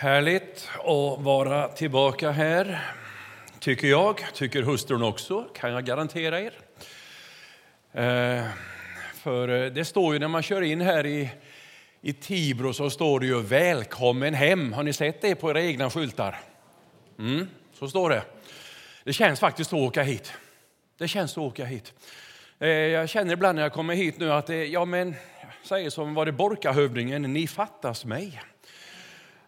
Härligt att vara tillbaka här, tycker jag. Tycker hustrun också, kan jag garantera er. Eh, för eh, det står ju när man kör in här i, i Tibro så står det ju välkommen hem. Har ni sett det på era egna skyltar? Mm, så står det. Det känns faktiskt att åka hit. Det känns att åka hit. Eh, jag känner ibland när jag kommer hit nu att det, ja men, säger som var det Borkahövdingen, ni fattas mig.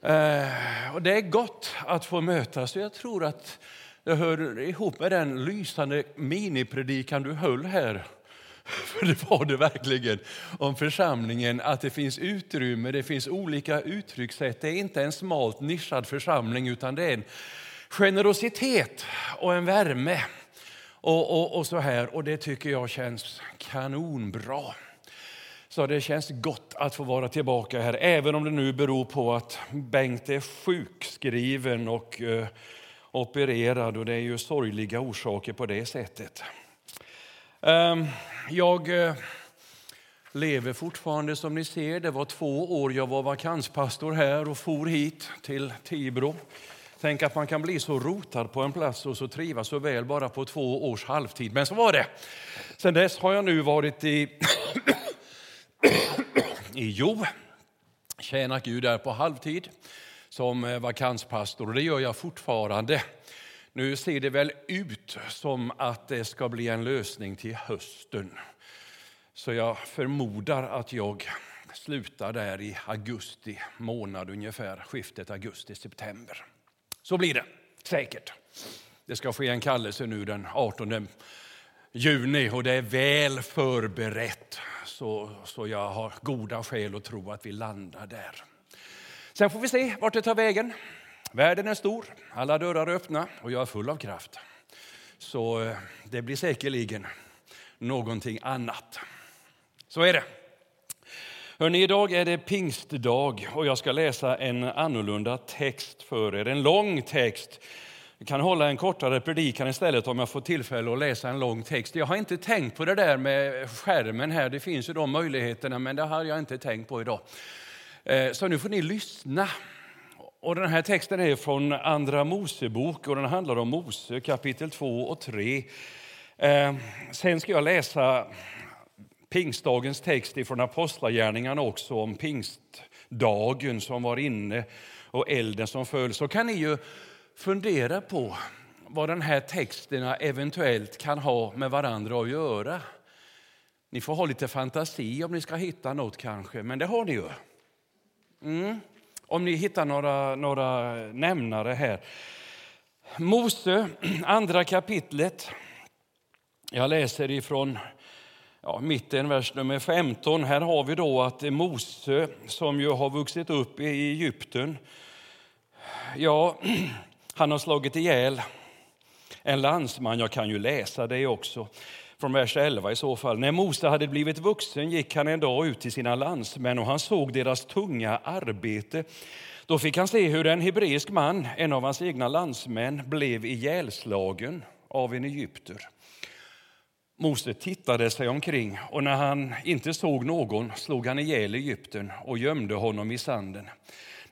Eh, och det är gott att få mötas. Jag tror att det hör ihop med den lysande minipredikan du höll här. För det var det verkligen om församlingen, att det finns utrymme, det finns olika uttryckssätt. Det är inte en smalt nischad församling utan det är en generositet och en värme. Och, och, och så här, och det tycker jag känns kanonbra. Så det känns gott att få vara tillbaka här, även om det nu beror på att Bengt är sjukskriven och eh, opererad och det är ju sorgliga orsaker på det sättet. Um, jag eh, lever fortfarande som ni ser. Det var två år jag var vakanspastor här och for hit till Tibro. Tänk att man kan bli så rotad på en plats och så trivas så väl bara på två års halvtid. Men så var det. Sen dess har jag nu varit i i Jo. Tjänar Gud där på halvtid som eh, vakanspastor och det gör jag fortfarande. Nu ser det väl ut som att det ska bli en lösning till hösten. Så jag förmodar att jag slutar där i augusti månad ungefär, skiftet augusti-september. Så blir det säkert. Det ska ske en kallelse nu den 18 juni och det är väl förberett så, så jag har goda skäl att tro att vi landar där. Sen får vi se vart det tar vägen. Världen är stor, alla dörrar är öppna och jag är full av kraft. Så eh, det blir säkerligen någonting annat. Så är det. Hörrni, idag är det pingstdag och jag ska läsa en annorlunda text för er. En lång text jag kan hålla en kortare predikan istället om jag får tillfälle att läsa en lång text. Jag har inte tänkt på det där med skärmen här, det finns ju de möjligheterna, men det har jag inte tänkt på idag. Eh, så nu får ni lyssna. Och den här texten är från Andra Mosebok och den handlar om Mose kapitel 2 och 3. Eh, sen ska jag läsa pingstdagens text från Apostlagärningarna också om pingstdagen som var inne och elden som föll. Så kan ni ju fundera på vad den här texterna eventuellt kan ha med varandra att göra. Ni får ha lite fantasi om ni ska hitta något kanske, men det har ni ju. Mm. Om ni hittar några, några nämnare här. Mose, andra kapitlet. Jag läser ifrån ja, mitten, vers nummer 15. Här har vi då att Mose, som ju har vuxit upp i Egypten, ja, Han har slagit ihjäl en landsman, jag kan ju läsa det också, från vers 11 i så fall. När Mose hade blivit vuxen gick han en dag ut till sina landsmän och han såg deras tunga arbete. Då fick han se hur en hebreisk man, en av hans egna landsmän, blev ihjälslagen av en egypter. Mose tittade sig omkring och när han inte såg någon slog han ihjäl egypten och gömde honom i sanden.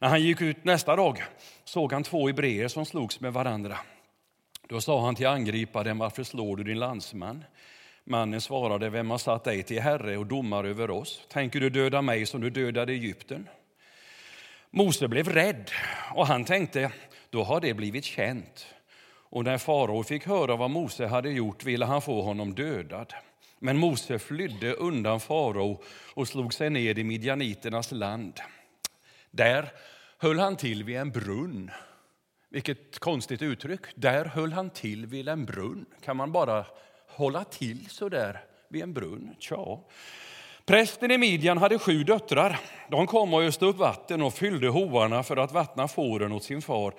När han gick ut nästa dag såg han två hebreer som slogs med varandra. Då sa han till angriparen, varför slår du din landsman? Mannen svarade, vem har satt dig till herre och domare över oss? Tänker du döda mig som du dödade Egypten? Mose blev rädd och han tänkte, då har det blivit känt. Och när farao fick höra vad Mose hade gjort ville han få honom dödad. Men Mose flydde undan farao och slog sig ned i midjaniternas land. Där höll han till vid en brunn. Vilket konstigt uttryck. Där höll han till vid en brunn. Kan man bara hålla till så där vid en brunn? Tja. Prästen i Midjan hade sju döttrar. De kom och öste upp vatten och fyllde hoarna för att vattna fåren åt sin far.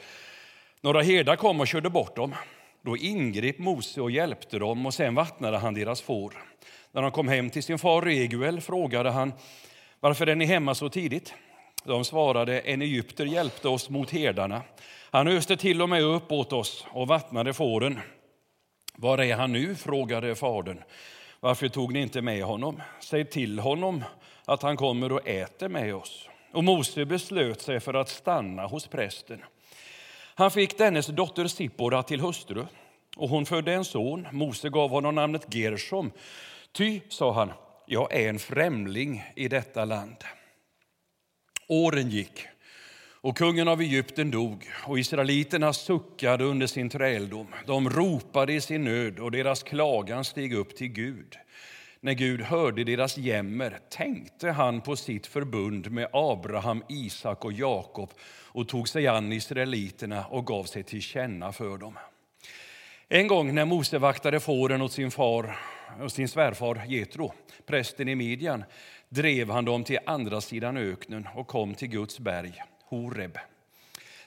Några herdar kom och körde bort dem. Då ingrep Mose och hjälpte dem och sen vattnade han deras får. När de kom hem till sin far Reguel frågade han varför är ni hemma så tidigt. De svarade, en egypter hjälpte oss mot herdarna. Han öste till och med upp åt oss och vattnade fåren. Var är han nu? frågade fadern. Varför tog ni inte med honom? Säg till honom att han kommer och äter med oss. och Mose beslöt sig för att stanna hos prästen. Han fick dennes dotter Sippora till hustru och hon födde en son. Mose gav honom namnet Gershom. Ty, sa han, jag är en främling i detta land. Åren gick och kungen av Egypten dog och israeliterna suckade under sin träldom. De ropade i sin nöd och deras klagan steg upp till Gud. När Gud hörde deras jämmer tänkte han på sitt förbund med Abraham, Isak och Jakob och tog sig an israeliterna och gav sig till känna för dem. En gång när Mose vaktade fåren åt sin far och sin svärfar Jetro, prästen i Midjan, drev han dem till andra sidan öknen och kom till Guds berg, Horeb.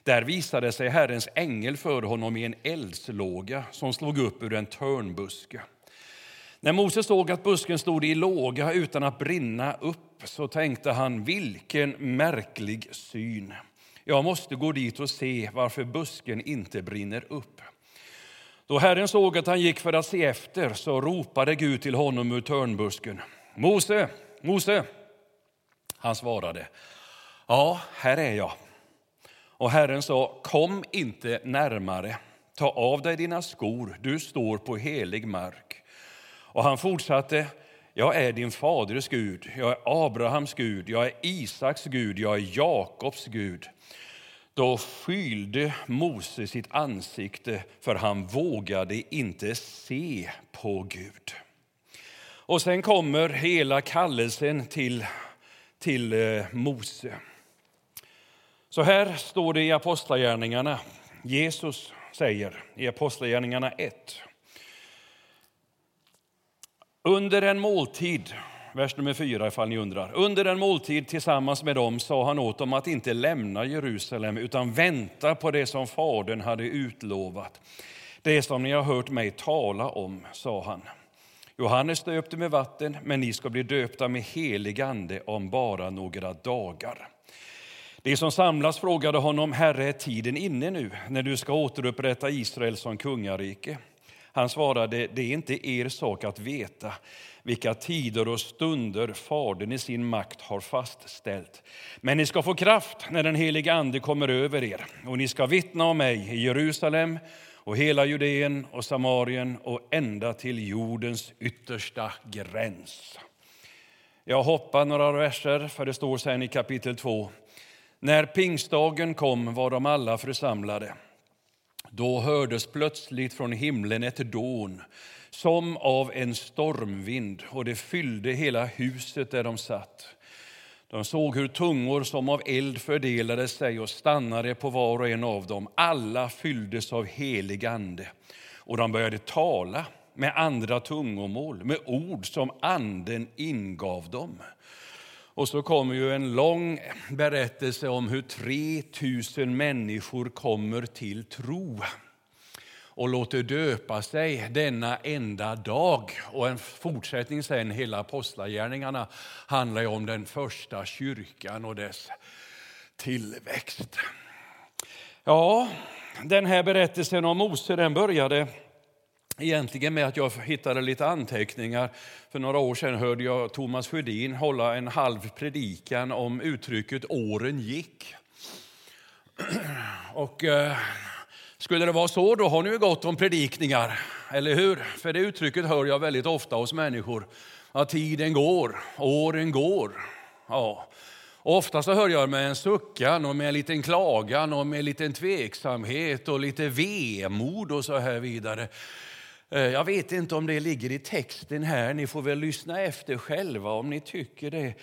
Där visade sig Herrens ängel för honom i en eldslåga som slog upp ur en törnbuske. När Mose såg att busken stod i låga utan att brinna upp så tänkte han, vilken märklig syn. Jag måste gå dit och se varför busken inte brinner upp. Då Herren såg att han gick för att se efter så ropade Gud till honom ur törnbusken. Mose, Mose! Han svarade, ja, här är jag. Och Herren sa, kom inte närmare. Ta av dig dina skor, du står på helig mark. Och han fortsatte, jag är din faders Gud, jag är Abrahams Gud, jag är Isaks Gud, jag är Jakobs Gud. Då skylde Mose sitt ansikte, för han vågade inte se på Gud. Och sen kommer hela kallelsen till, till eh, Mose. Så här står det i Apostlagärningarna. Jesus säger i Apostlagärningarna 1. Under en måltid vers nummer 4 ifall ni undrar. Under en måltid tillsammans med dem sa han åt dem att inte lämna Jerusalem utan vänta på det som Fadern hade utlovat. Det som ni har hört mig tala om, sa han. Johannes döpte med vatten, men ni ska bli döpta med helig ande om bara några dagar. De som samlas frågade honom, Herre, är tiden inne nu när du ska återupprätta Israel som kungarike? Han svarade, det är inte er sak att veta vilka tider och stunder Fadern i sin makt har fastställt. Men ni ska få kraft när den helige Ande kommer över er och ni ska vittna om mig i Jerusalem och hela Judeen och Samarien och ända till jordens yttersta gräns. Jag hoppar några verser, för det står sen i kapitel 2. När pingstdagen kom var de alla församlade. Då hördes plötsligt från himlen ett dån som av en stormvind och det fyllde hela huset där de satt. De såg hur tungor som av eld fördelade sig och stannade på var och en av dem. Alla fylldes av helig ande och de började tala med andra tungomål, med ord som anden ingav dem. Och så kommer ju en lång berättelse om hur 3000 människor kommer till tro och låter döpa sig denna enda dag. Och en fortsättning sen, hela apostlagärningarna, handlar om den första kyrkan och dess tillväxt. Ja, den här berättelsen om Mose den började egentligen med att jag hittade lite anteckningar. För några år sedan hörde jag Thomas Sjödin hålla en halv predikan om uttrycket åren gick. Och eh, skulle det vara så, då har ni ju gott om predikningar, eller hur? För det uttrycket hör jag väldigt ofta hos människor. Att tiden går, åren går. Ja. Ofta så hör jag med en suckan och med en liten klagan och med en liten tveksamhet och lite vemod och så här vidare. Eh, jag vet inte om det ligger i texten här, ni får väl lyssna efter själva om ni tycker det.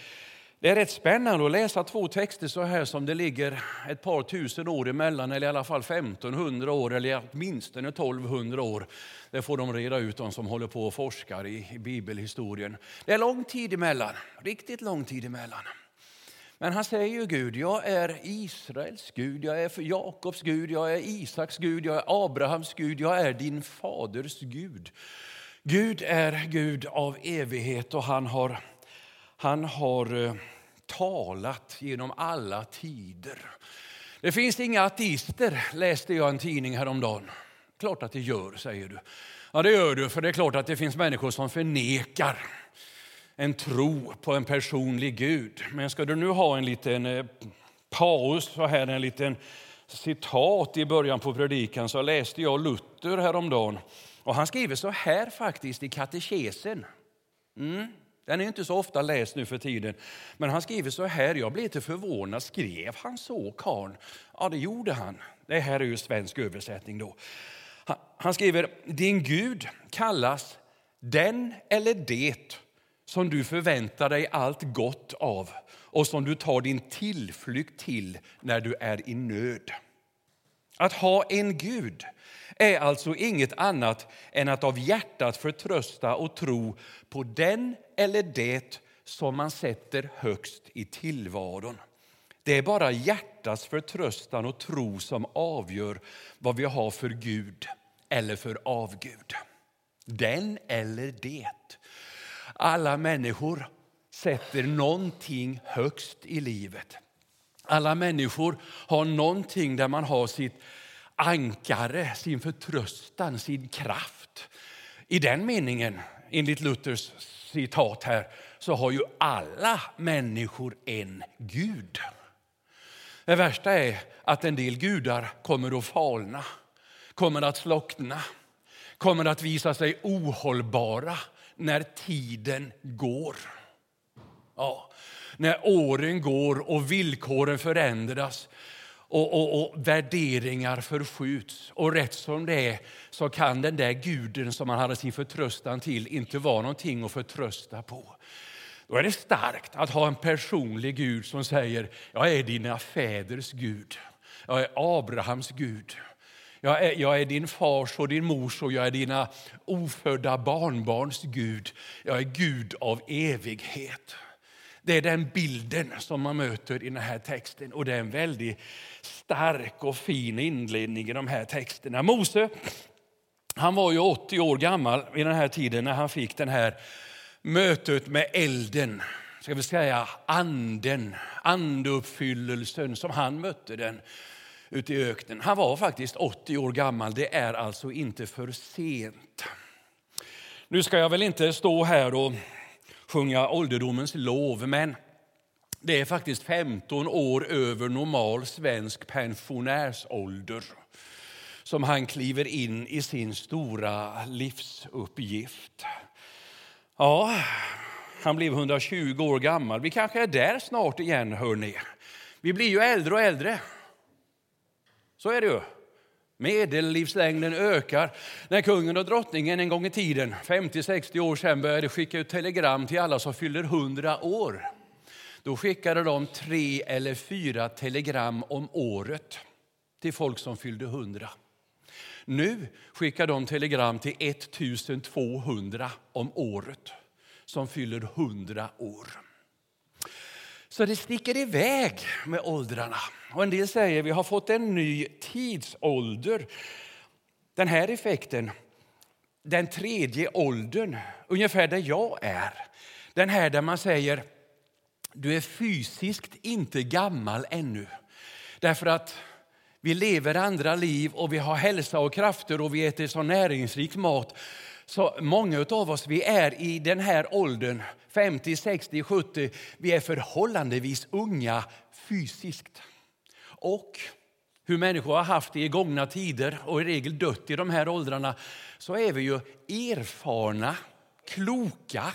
Det är rätt spännande att läsa två texter så här som det ligger ett par tusen år emellan, eller i alla fall 1500 år, eller åtminstone 1200 år. Det får de reda ut, de som håller på och forskar i, bibelhistorien. Det är lång tid emellan, riktigt lång tid emellan. Men han säger ju Gud, jag är Israels Gud, jag är Jakobs Gud, jag är Isaks Gud, jag är Abrahams Gud, jag är din faders Gud. Gud är Gud av evighet och han har han har eh, talat genom alla tider. Det finns inga ateister, läste jag en tidning häromdagen. Klart att det gör, säger du. Ja, det gör du, för det är klart att det finns människor som förnekar en tro på en personlig Gud. Men ska du nu ha en liten eh, paus, så här en liten citat i början på predikan, så läste jag Luther häromdagen. Och han skriver så här faktiskt i katekesen. Mm. Den är inte så ofta läst nu för tiden. Men han skriver så här, jag blev lite förvånad. Skrev han så, karn? Ja, det gjorde han. Det här är ju svensk översättning då. Han skriver, din Gud kallas den eller det som du förväntar dig allt gott av och som du tar din tillflykt till när du är i nöd. Att ha en Gud är alltså inget annat än att av hjärtat förtrösta och tro på den eller det som man sätter högst i tillvaron. Det är bara hjärtats förtröstan och tro som avgör vad vi har för Gud eller för avgud. Den eller det. Alla människor sätter någonting högst i livet. Alla människor har någonting där man har sitt ankare, sin förtröstan, sin kraft. I den meningen, enligt Luthers citat här, så har ju alla människor en Gud. Det värsta är att en del gudar kommer att falna, kommer att slockna, kommer att visa sig ohållbara när tiden går. Ja, när åren går och villkoren förändras och, och, och, värderingar förskjuts. Och rätt som det är så kan den där guden som man hade sin förtröstan till inte vara någonting att förtrösta på. Då är det starkt att ha en personlig Gud som säger, jag är dina fäders Gud. Jag är Abrahams Gud. Jag är, jag är, din fars och din mors och jag är dina ofödda barnbarns Gud. Jag är Gud av evighet. Det är den bilden som man möter i den här texten och det är en väldigt stark och fin inledning i de här texterna. Mose han var ju 80 år gammal i den här tiden när han fick det här mötet med elden, ska vi säga anden, andeuppfyllelsen som han mötte den ute i öknen. Han var faktiskt 80 år gammal, det är alltså inte för sent. Nu ska jag väl inte stå här och sjunga ålderdomens lov, men det är faktiskt 15 år över normal svensk pensionärsålder som han kliver in i sin stora livsuppgift. Ja, han blev 120 år gammal. Vi kanske är där snart igen, hörni. Vi blir ju äldre och äldre. Så är det ju. Medellivslängden ökar. När kungen och drottningen en gång i tiden, 50-60 år sedan, började skicka ut telegram till alla som fyller 100 år. Då skickade de tre eller fyra telegram om året till folk som fyllde 100. Nu skickar de telegram till 1200 om året som fyller 100 år. Så det sticker iväg med åldrarna. Och en del säger att vi har fått en ny tidsålder. Den här effekten, den tredje åldern, ungefär där jag är. Den här där man säger du är fysiskt inte gammal ännu. Därför att vi lever andra liv och vi har hälsa och krafter och vi äter så näringsrik mat. Så många av oss vi är i den här åldern, 50, 60, 70, vi är förhållandevis unga fysiskt. Och hur människor har haft det i gångna tider och i regel dött i de här åldrarna, så är vi ju erfarna, kloka,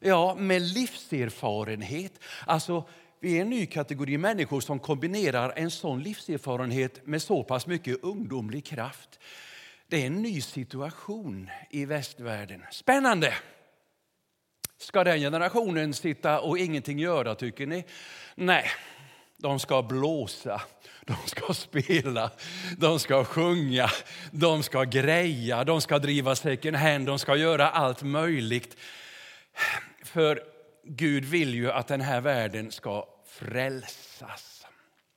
ja, med livserfarenhet. Alltså, vi är en ny kategori människor som kombinerar en sån livserfarenhet med så pass mycket ungdomlig kraft. Det är en ny situation i västvärlden. Spännande! Ska den generationen sitta och ingenting göra, tycker ni? Nej, de ska blåsa, de ska spela, de ska sjunga, de ska greja, de ska driva second hand, de ska göra allt möjligt. För Gud vill ju att den här världen ska frälsas.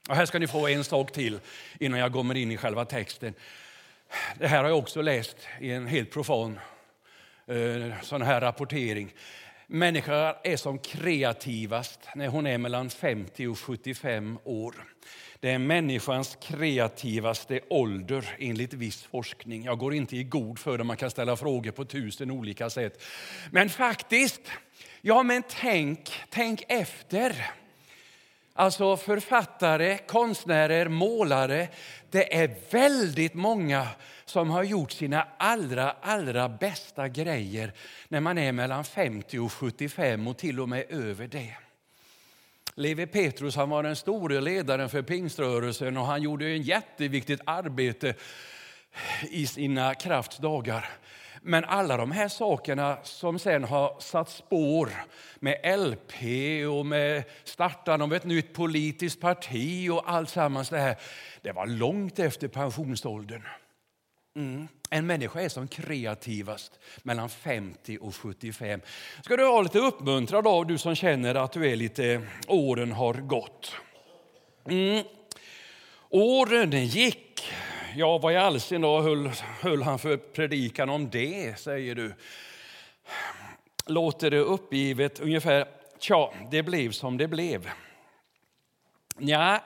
Och här ska ni få en sak till innan jag kommer in i själva texten. Det här har jag också läst i en helt profan eh, sån här rapportering. Människan är som kreativast när hon är mellan 50 och 75 år. Det är människans kreativaste ålder enligt viss forskning. Jag går inte i god för det, man kan ställa frågor på tusen olika sätt. Men faktiskt, Ja, men tänk, tänk efter. Alltså författare, konstnärer, målare. Det är väldigt många som har gjort sina allra, allra bästa grejer när man är mellan 50 och 75 och till och med över det. Levi Petrus han var den store ledaren för pingströrelsen och han gjorde en jätteviktigt arbete i sina kraftsdagar. Men alla de här sakerna som sen har satt spår med LP och med startandet av ett nytt politiskt parti och allt sammans det här, det var långt efter pensionsåldern. Mm. En människa är som kreativast mellan 50 och 75. Ska du vara lite uppmuntrad av du som känner att du är lite, åren har gått. Mm. Åren gick. Ja, vad i all sin höll, höll han för predikan om det, säger du. Låter det uppgivet ungefär, tja, det blev som det blev. Ja,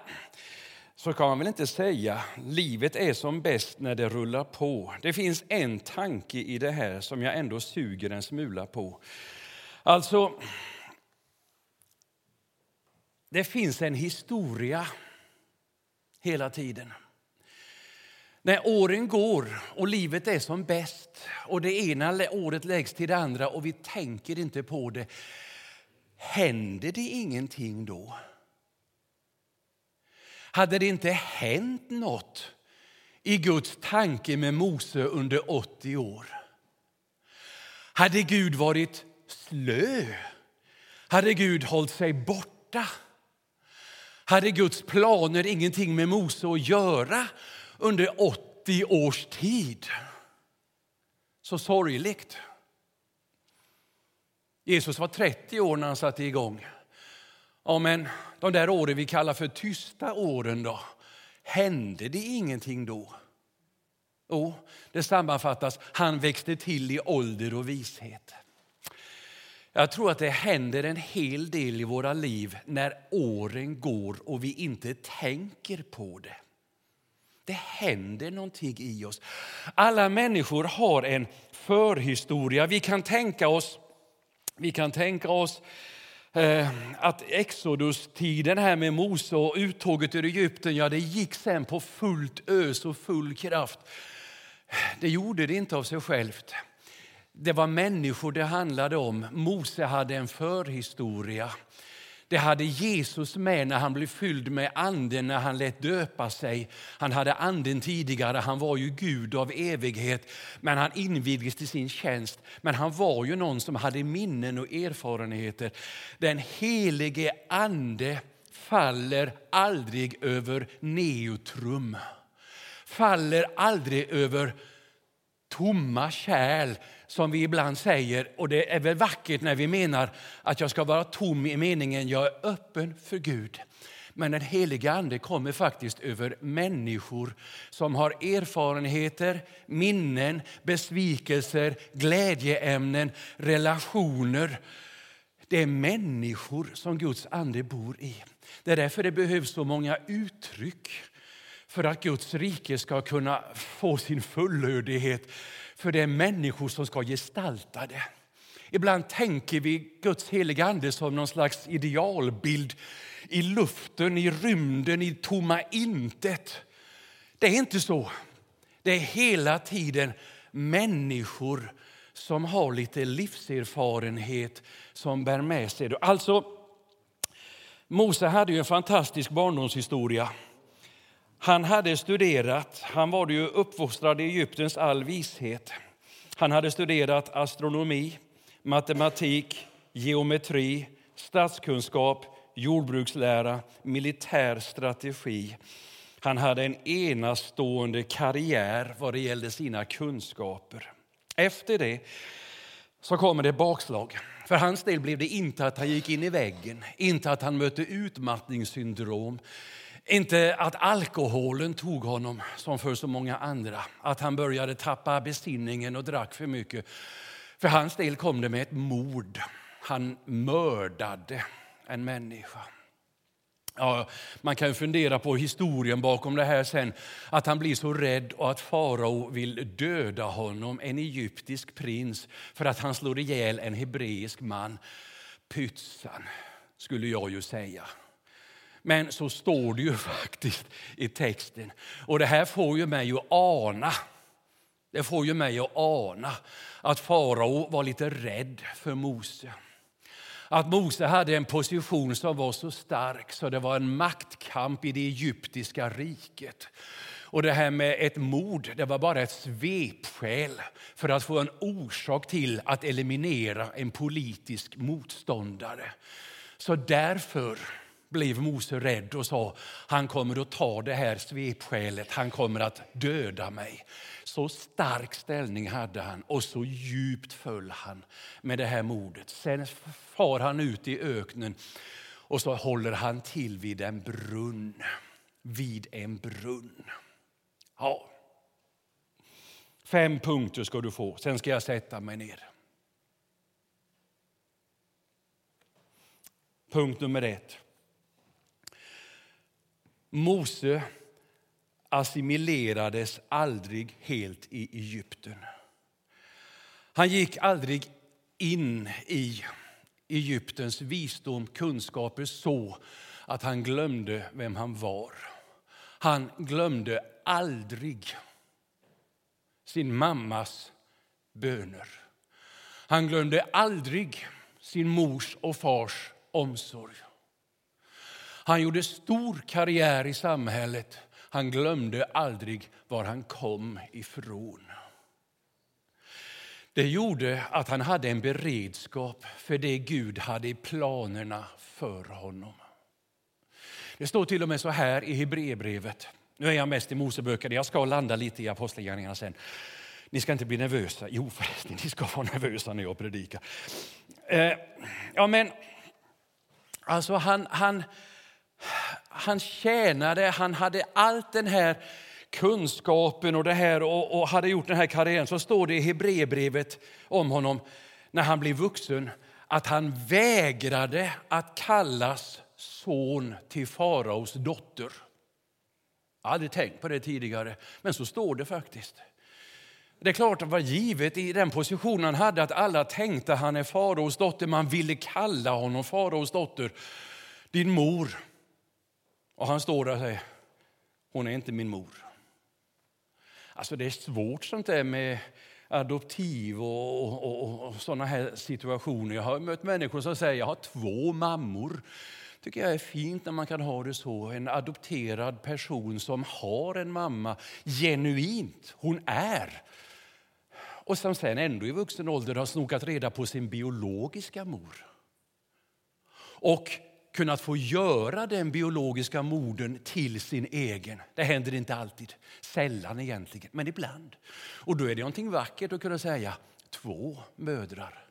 så kan man väl inte säga. Livet är som bäst när det rullar på. Det finns en tanke i det här som jag ändå suger en smula på. Alltså, det finns en historia hela tiden. När åren går och livet är som bäst och det ena året läggs till det andra och vi tänker inte på det, händer det ingenting då? Hade det inte hänt något i Guds tanke med Mose under 80 år? Hade Gud varit slö? Hade Gud hållit sig borta? Hade Guds planer ingenting med Mose att göra under 80 års tid? Så sorgligt. Jesus var 30 år när han satte igång. Ja, men de där åren vi kallar för tysta åren då? Hände det ingenting då? Jo, det sammanfattas, han växte till i ålder och vishet. Jag tror att det händer en hel del i våra liv när åren går och vi inte tänker på det. Det händer någonting i oss. Alla människor har en förhistoria. Vi kan tänka oss, vi kan tänka oss Eh, att Exodus-tiden här med Mose och uttåget ur Egypten, ja det gick sen på fullt ös och full kraft. Det gjorde det inte av sig självt. Det var människor det handlade om. Mose hade en förhistoria. Det hade Jesus med när han blev fylld med anden när han lät döpa sig. Han hade anden tidigare, han var ju Gud av evighet, men han invigdes till sin tjänst. Men han var ju någon som hade minnen och erfarenheter. Den helige ande faller aldrig över neutrum. Faller aldrig över tomma kärl som vi ibland säger. Och det är väl vackert när vi menar att jag ska vara tom i meningen jag är öppen för Gud. Men den heliga Ande kommer faktiskt över människor som har erfarenheter, minnen, besvikelser, glädjeämnen, relationer. Det är människor som Guds ande bor i. Det är därför det behövs så många uttryck för att Guds rike ska kunna få sin fullödighet. För det är människor som ska gestalta det. Ibland tänker vi Guds heliga ande som någon slags idealbild i luften, i rymden, i tomma intet. Det är inte så. Det är hela tiden människor som har lite livserfarenhet som bär med sig det. Alltså, Mose hade ju en fantastisk barndomshistoria. Han hade studerat, han var ju uppfostrad i Egyptens all vishet. Han hade studerat astronomi, matematik, geometri, statskunskap, jordbrukslära, militär strategi. Han hade en enastående karriär vad det gällde sina kunskaper. Efter det så kommer det bakslag. För hans del blev det inte att han gick in i väggen, inte att han mötte utmattningssyndrom, inte att alkoholen tog honom som för så många andra, att han började tappa besinningen och drack för mycket. För hans del kom det med ett mord. Han mördade en människa. Ja, man kan fundera på historien bakom det här sen. Att han blir så rädd och att farao vill döda honom, en egyptisk prins, för att han slår ihjäl en hebreisk man. pytsan, skulle jag ju säga. Men så står det ju faktiskt i texten. Och det här får ju mig att ana, det får ju mig att ana att farao var lite rädd för Mose. Att Mose hade en position som var så stark så det var en maktkamp i det egyptiska riket. Och det här med ett mord, det var bara ett svepskäl för att få en orsak till att eliminera en politisk motståndare. Så därför blev Mose rädd och sa han kommer att ta det här svepskälet, han kommer att döda mig. Så stark ställning hade han och så djupt föll han med det här mordet. Sen far han ut i öknen och så håller han till vid en brunn. Vid en brunn. Ja. Fem punkter ska du få, sen ska jag sätta mig ner. Punkt nummer ett. Mose assimilerades aldrig helt i Egypten. Han gick aldrig in i Egyptens visdom, kunskaper så att han glömde vem han var. Han glömde aldrig sin mammas böner. Han glömde aldrig sin mors och fars omsorg. Han gjorde stor karriär i samhället. Han glömde aldrig var han kom ifrån. Det gjorde att han hade en beredskap för det Gud hade i planerna för honom. Det står till och med så här i Hebreerbrevet. Nu är jag mest i Moseböckerna, jag ska landa lite i Apostlagärningarna sen. Ni ska inte bli nervösa. Jo förresten, ni ska vara nervösa när jag predikar. Eh, ja men, alltså han, han, han tjänade, han hade allt den här kunskapen och det här och, och hade gjort den här karriären. Så står det i Hebreerbrevet om honom när han blev vuxen att han vägrade att kallas son till faraos dotter. Jag har aldrig tänkt på det tidigare, men så står det faktiskt. Det är klart att det var givet i den position han hade att alla tänkte han är faraos dotter. Man ville kalla honom faraos dotter. Din mor. Och han står där och säger, hon är inte min mor. Alltså det är svårt sånt där med adoptiv och, och, och, och sådana här situationer. Jag har mött människor som säger, jag har två mammor tycker jag är fint när man kan ha det så. En adopterad person som har en mamma genuint, hon är. Och som sen ändå i vuxen ålder har snokat reda på sin biologiska mor. Och kunnat få göra den biologiska modern till sin egen. Det händer inte alltid, sällan egentligen, men ibland. Och då är det någonting vackert att kunna säga två mödrar.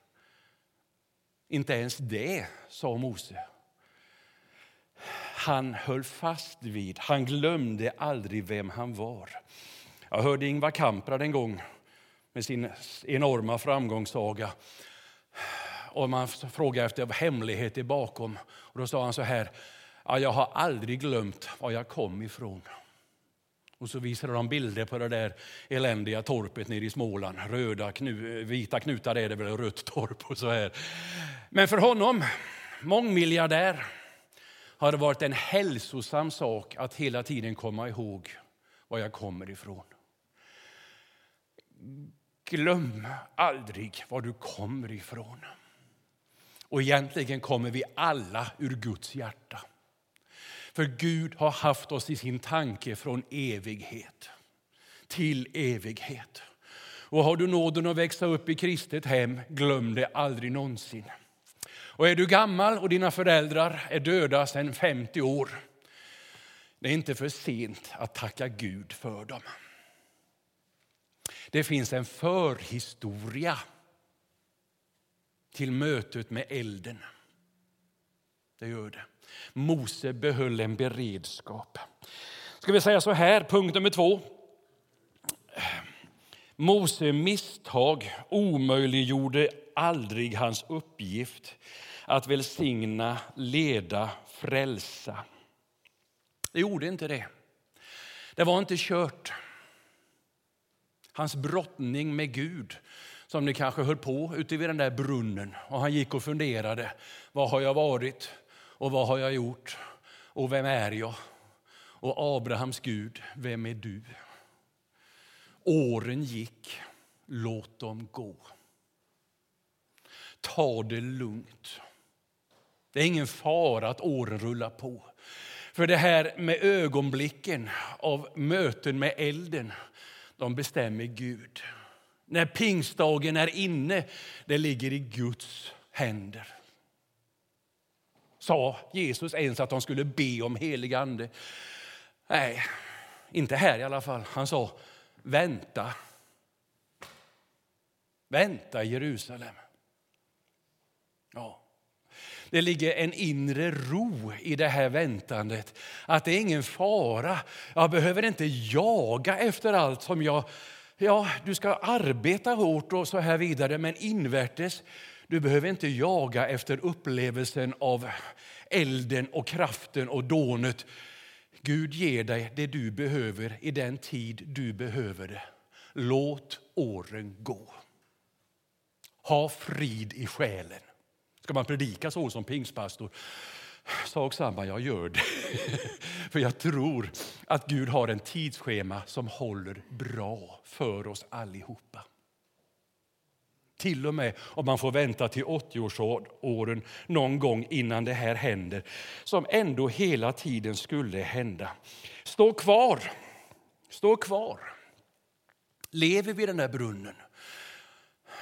Inte ens det, sa Mose han höll fast vid. Han glömde aldrig vem han var. Jag hörde Ingvar Kamprad en gång med sin enorma framgångssaga. Och man frågade efter hemligheter bakom. Och då sa han så här, ja, jag har aldrig glömt var jag kom ifrån. Och så visade de bilder på det där eländiga torpet nere i Småland. Röda, knu, vita knutar är det väl, rött torp och så här. Men för honom, mångmiljardär, har det varit en hälsosam sak att hela tiden komma ihåg var jag kommer ifrån. Glöm aldrig var du kommer ifrån. Och egentligen kommer vi alla ur Guds hjärta. För Gud har haft oss i sin tanke från evighet till evighet. Och har du nåden att växa upp i kristet hem, glöm det aldrig någonsin. Och är du gammal och dina föräldrar är döda sedan 50 år, det är inte för sent att tacka Gud för dem. Det finns en förhistoria till mötet med elden. Det gör det. Mose behöll en beredskap. Ska vi säga så här, punkt nummer två. Mose misstag omöjliggjorde aldrig hans uppgift att välsigna, leda, frälsa. Det gjorde inte det. Det var inte kört. Hans brottning med Gud som ni kanske höll på ute vid den där brunnen. Och han gick och funderade. Vad har jag varit? Och vad har jag gjort? Och vem är jag? Och Abrahams Gud, vem är du? Åren gick, låt dem gå. Ta det lugnt. Det är ingen fara att åren rullar på. För det här med ögonblicken av möten med elden, de bestämmer Gud. När pingstdagen är inne, det ligger i Guds händer. Sa Jesus ens att de skulle be om helig ande? Nej, inte här i alla fall. Han sa vänta. Vänta Jerusalem. Ja. Det ligger en inre ro i det här väntandet. Att det är ingen fara. Jag behöver inte jaga efter allt som jag... Ja, du ska arbeta hårt och så här vidare, men invärtes, du behöver inte jaga efter upplevelsen av elden och kraften och dånet. Gud ger dig det du behöver i den tid du behöver det. Låt åren gå. Ha frid i själen. Ska man predika så som pingstpastor? Sak samma, jag gör det. För jag tror att Gud har en tidsschema som håller bra för oss allihopa. Till och med om man får vänta till 80-årsåren någon gång innan det här händer, som ändå hela tiden skulle hända. Stå kvar, stå kvar. Lever vid den där brunnen.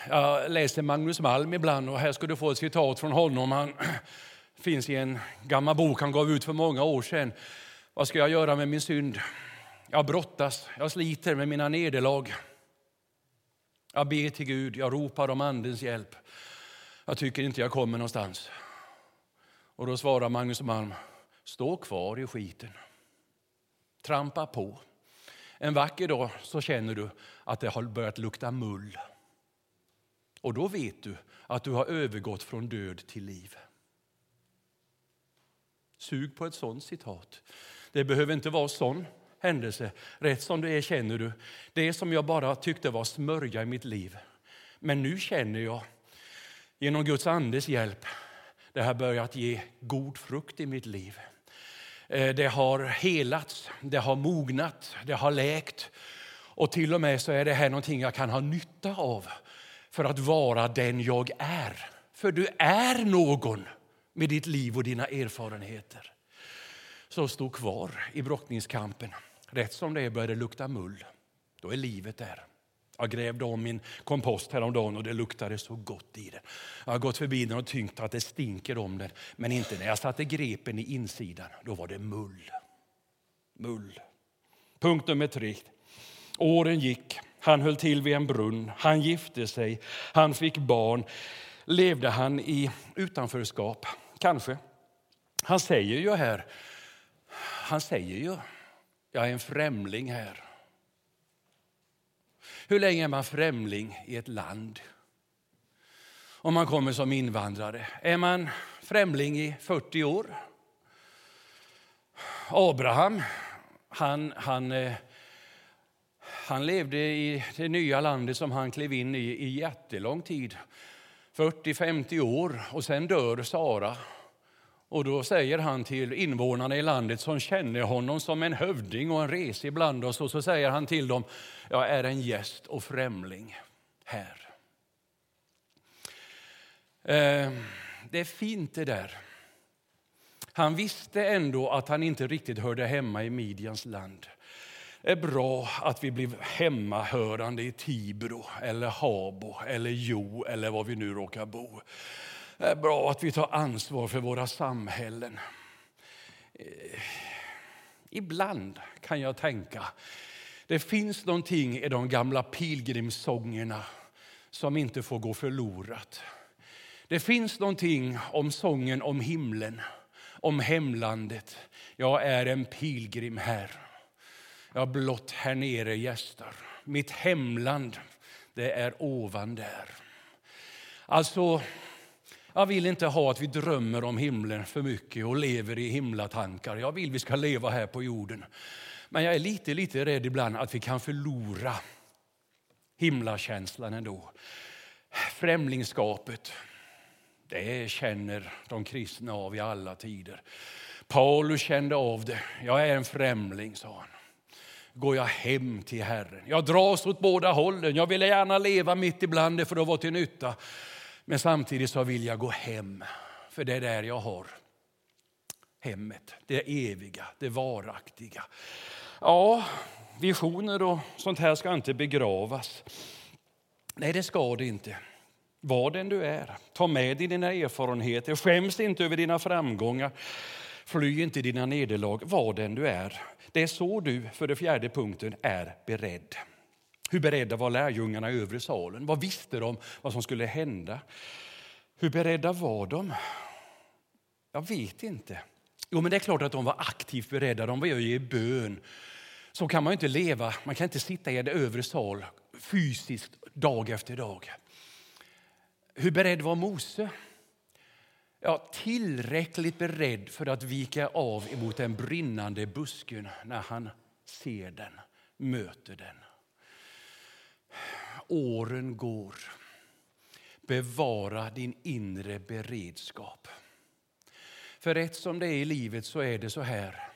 Jag läser Magnus Malm ibland och här ska du få ett citat från honom. Han finns i en gammal bok han gav ut för många år sedan. Vad ska jag göra med min synd? Jag brottas, jag sliter med mina nederlag. Jag ber till Gud, jag ropar om Andens hjälp. Jag tycker inte jag kommer någonstans. Och då svarar Magnus Malm, stå kvar i skiten. Trampa på. En vacker dag så känner du att det har börjat lukta mull. Och då vet du att du har övergått från död till liv. Sug på ett sånt citat. Det behöver inte vara sån händelse. Rätt som det är känner du, det som jag bara tyckte var smörja i mitt liv. Men nu känner jag, genom Guds andes hjälp, det har börjat ge god frukt i mitt liv. Eh, det har helats, det har mognat, det har läkt. Och till och med så är det här någonting jag kan ha nytta av för att vara den jag är. För du är någon med ditt liv och dina erfarenheter. som stod kvar i brottningskampen. Rätt som det är börjar det lukta mull. Då är livet där. Jag grävde om min kompost häromdagen och det luktade så gott i den. Jag har gått förbi den och tynkt att det stinker om den. Men inte när jag satte grepen i insidan. Då var det mull. Mull. Punkt nummer tre. Åren gick. Han höll till vid en brunn. Han gifte sig. Han fick barn. Levde han i utanförskap? Kanske. Han säger ju här, han säger ju jag är en främling här. Hur länge är man främling i ett land? Om man kommer som invandrare. Är man främling i 40 år? Abraham, han, han, eh, han levde i det nya landet som han klev in i i jättelång tid. 40-50 år och sen dör Sara. Och då säger han till invånarna i landet som känner honom som en hövding och en res ibland oss, och så säger han till dem, jag är en gäst och främling här. Eh, det är fint det där. Han visste ändå att han inte riktigt hörde hemma i Midjans land. Det är bra att vi blir hemmahörande i Tibro, eller Habo, eller Jo eller var vi nu råkar bo. Det är bra att vi tar ansvar för våra samhällen. Eh, ibland kan jag tänka, det finns någonting i de gamla pilgrimssångerna som inte får gå förlorat. Det finns någonting om sången om himlen, om hemlandet. Jag är en pilgrim här. Jag blott här nere gästar. Mitt hemland, det är ovan där. Alltså, jag vill inte ha att vi drömmer om himlen för mycket och lever i himlatankar. Jag vill vi ska leva här på jorden. Men jag är lite, lite rädd ibland att vi kan förlora himlakänslan ändå. Främlingskapet, det känner de kristna av i alla tider. Paulus kände av det. Jag är en främling, sa han. Går jag hem till Herren? Jag dras åt båda hållen. Jag vill gärna leva mitt ibland det för att vara till nytta. Men samtidigt så vill jag gå hem, för det är där jag har hemmet. Det eviga, det varaktiga. Ja, visioner och sånt här ska inte begravas. Nej, det ska det inte. Var den du är. Ta med dig dina erfarenheter. Skäms inte över dina framgångar. Fly inte dina nederlag. Var den du är. Det är så du, för det fjärde punkten, är beredd. Hur beredda var lärjungarna i övre salen? Vad visste de vad som skulle hända? Hur beredda var de? Jag vet inte. Jo, men det är klart att de var aktivt beredda. De var ju i bön. Så kan man inte leva. Man kan inte sitta i en övre sal fysiskt dag efter dag. Hur beredd var Mose? Ja, tillräckligt beredd för att vika av emot den brinnande busken när han ser den, möter den. Åren går. Bevara din inre beredskap. För rätt som det är i livet så är det så här.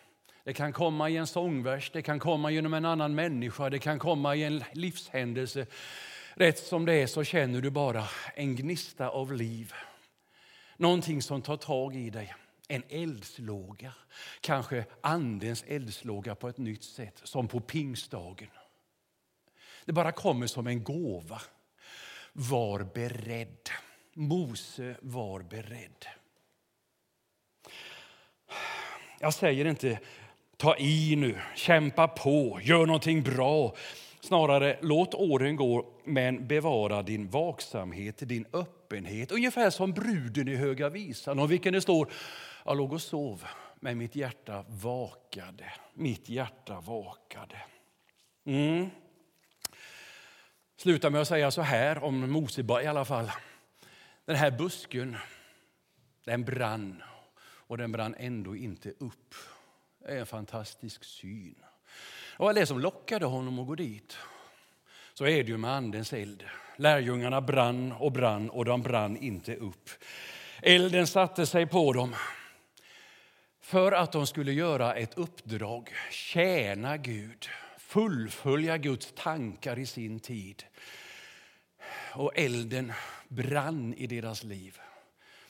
Det kan komma i en sångvers, det kan komma genom en annan människa, det kan komma i en livshändelse. Rätt som det är så känner du bara en gnista av liv. Någonting som tar tag i dig. En eldslåga, kanske Andens eldslåga på ett nytt sätt, som på pingstdagen. Det bara kommer som en gåva. Var beredd. Mose var beredd. Jag säger inte ta i nu, kämpa på, gör någonting bra. Snarare låt åren gå, men bevara din vaksamhet, din öppenhet. Ungefär som bruden i Höga visan, om vilken det står jag låg och sov, men mitt hjärta vakade. Mitt hjärta vakade. Mm. Sluta med att säga så här om Mosebaj i alla fall. Den här busken, den brann och den brann ändå inte upp. Det är en fantastisk syn. Det var det som lockade honom att gå dit. Så är det ju med Andens eld. Lärjungarna brann och brann och de brann inte upp. Elden satte sig på dem för att de skulle göra ett uppdrag, tjäna Gud, fullfölja Guds tankar i sin tid. Och elden brann i deras liv,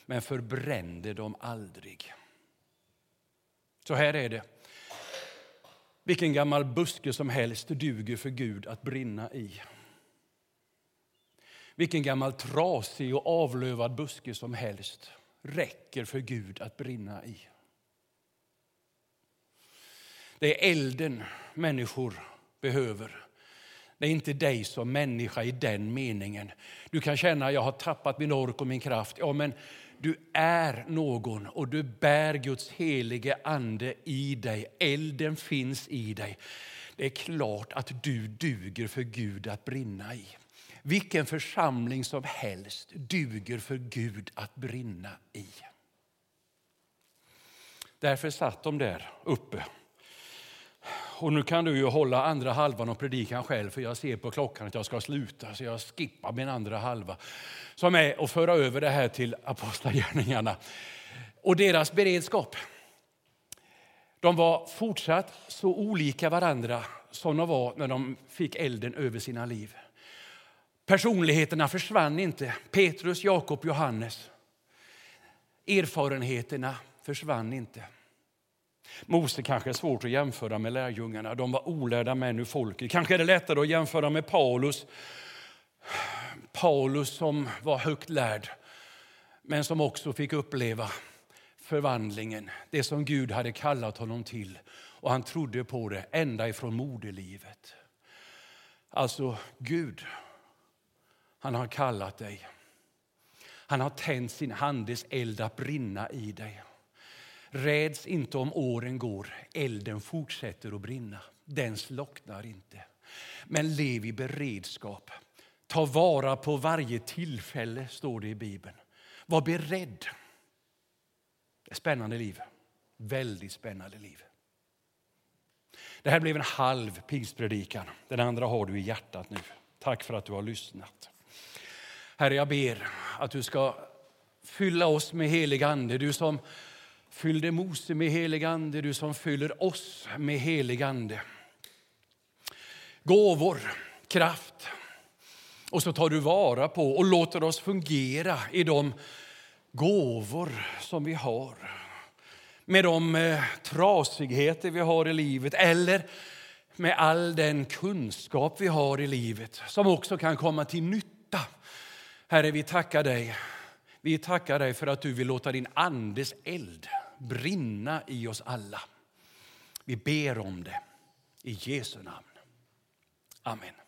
men förbrände dem aldrig. Så här är det. Vilken gammal buske som helst duger för Gud att brinna i. Vilken gammal trasig och avlövad buske som helst räcker för Gud att brinna i. Det är elden människor behöver. Det är inte dig som människa i den meningen. Du kan känna att jag har tappat min ork och min kraft. Ja, men du är någon och du bär Guds helige ande i dig. Elden finns i dig. Det är klart att du duger för Gud att brinna i. Vilken församling som helst duger för Gud att brinna i. Därför satt de där uppe. Och nu kan du ju hålla andra halvan och predikan själv för jag ser på klockan att jag ska sluta så jag skippar min andra halva som är att föra över det här till apostlagärningarna och deras beredskap. De var fortsatt så olika varandra som de var när de fick elden över sina liv. Personligheterna försvann inte. Petrus, Jakob, Johannes. Erfarenheterna försvann inte. Mose kanske är svårt att jämföra med lärjungarna. De var olärda män ur folket. Kanske är det lättare att jämföra med Paulus Paulus som var högt lärd, men som också fick uppleva förvandlingen, det som Gud hade kallat honom till. Och han trodde på det ända ifrån moderlivet. Alltså, Gud, han har kallat dig. Han har tänt sin handes eld att brinna i dig. Räds inte om åren går, elden fortsätter att brinna. Den slocknar inte. Men lev i beredskap Ta vara på varje tillfälle, står det i Bibeln. Var beredd. Ett spännande liv. Väldigt spännande liv. Det här blev en halv pingstpredikan. Den andra har du i hjärtat nu. Tack för att du har lyssnat. Herre, jag ber att du ska fylla oss med helig ande. Du som fyllde Mose med helig ande, du som fyller oss med helig ande. Gåvor, kraft. Och så tar du vara på och låter oss fungera i de gåvor som vi har. Med de eh, trasigheter vi har i livet eller med all den kunskap vi har i livet som också kan komma till nytta. Herre, vi tackar dig. Vi tackar dig för att du vill låta din andes eld brinna i oss alla. Vi ber om det i Jesu namn. Amen.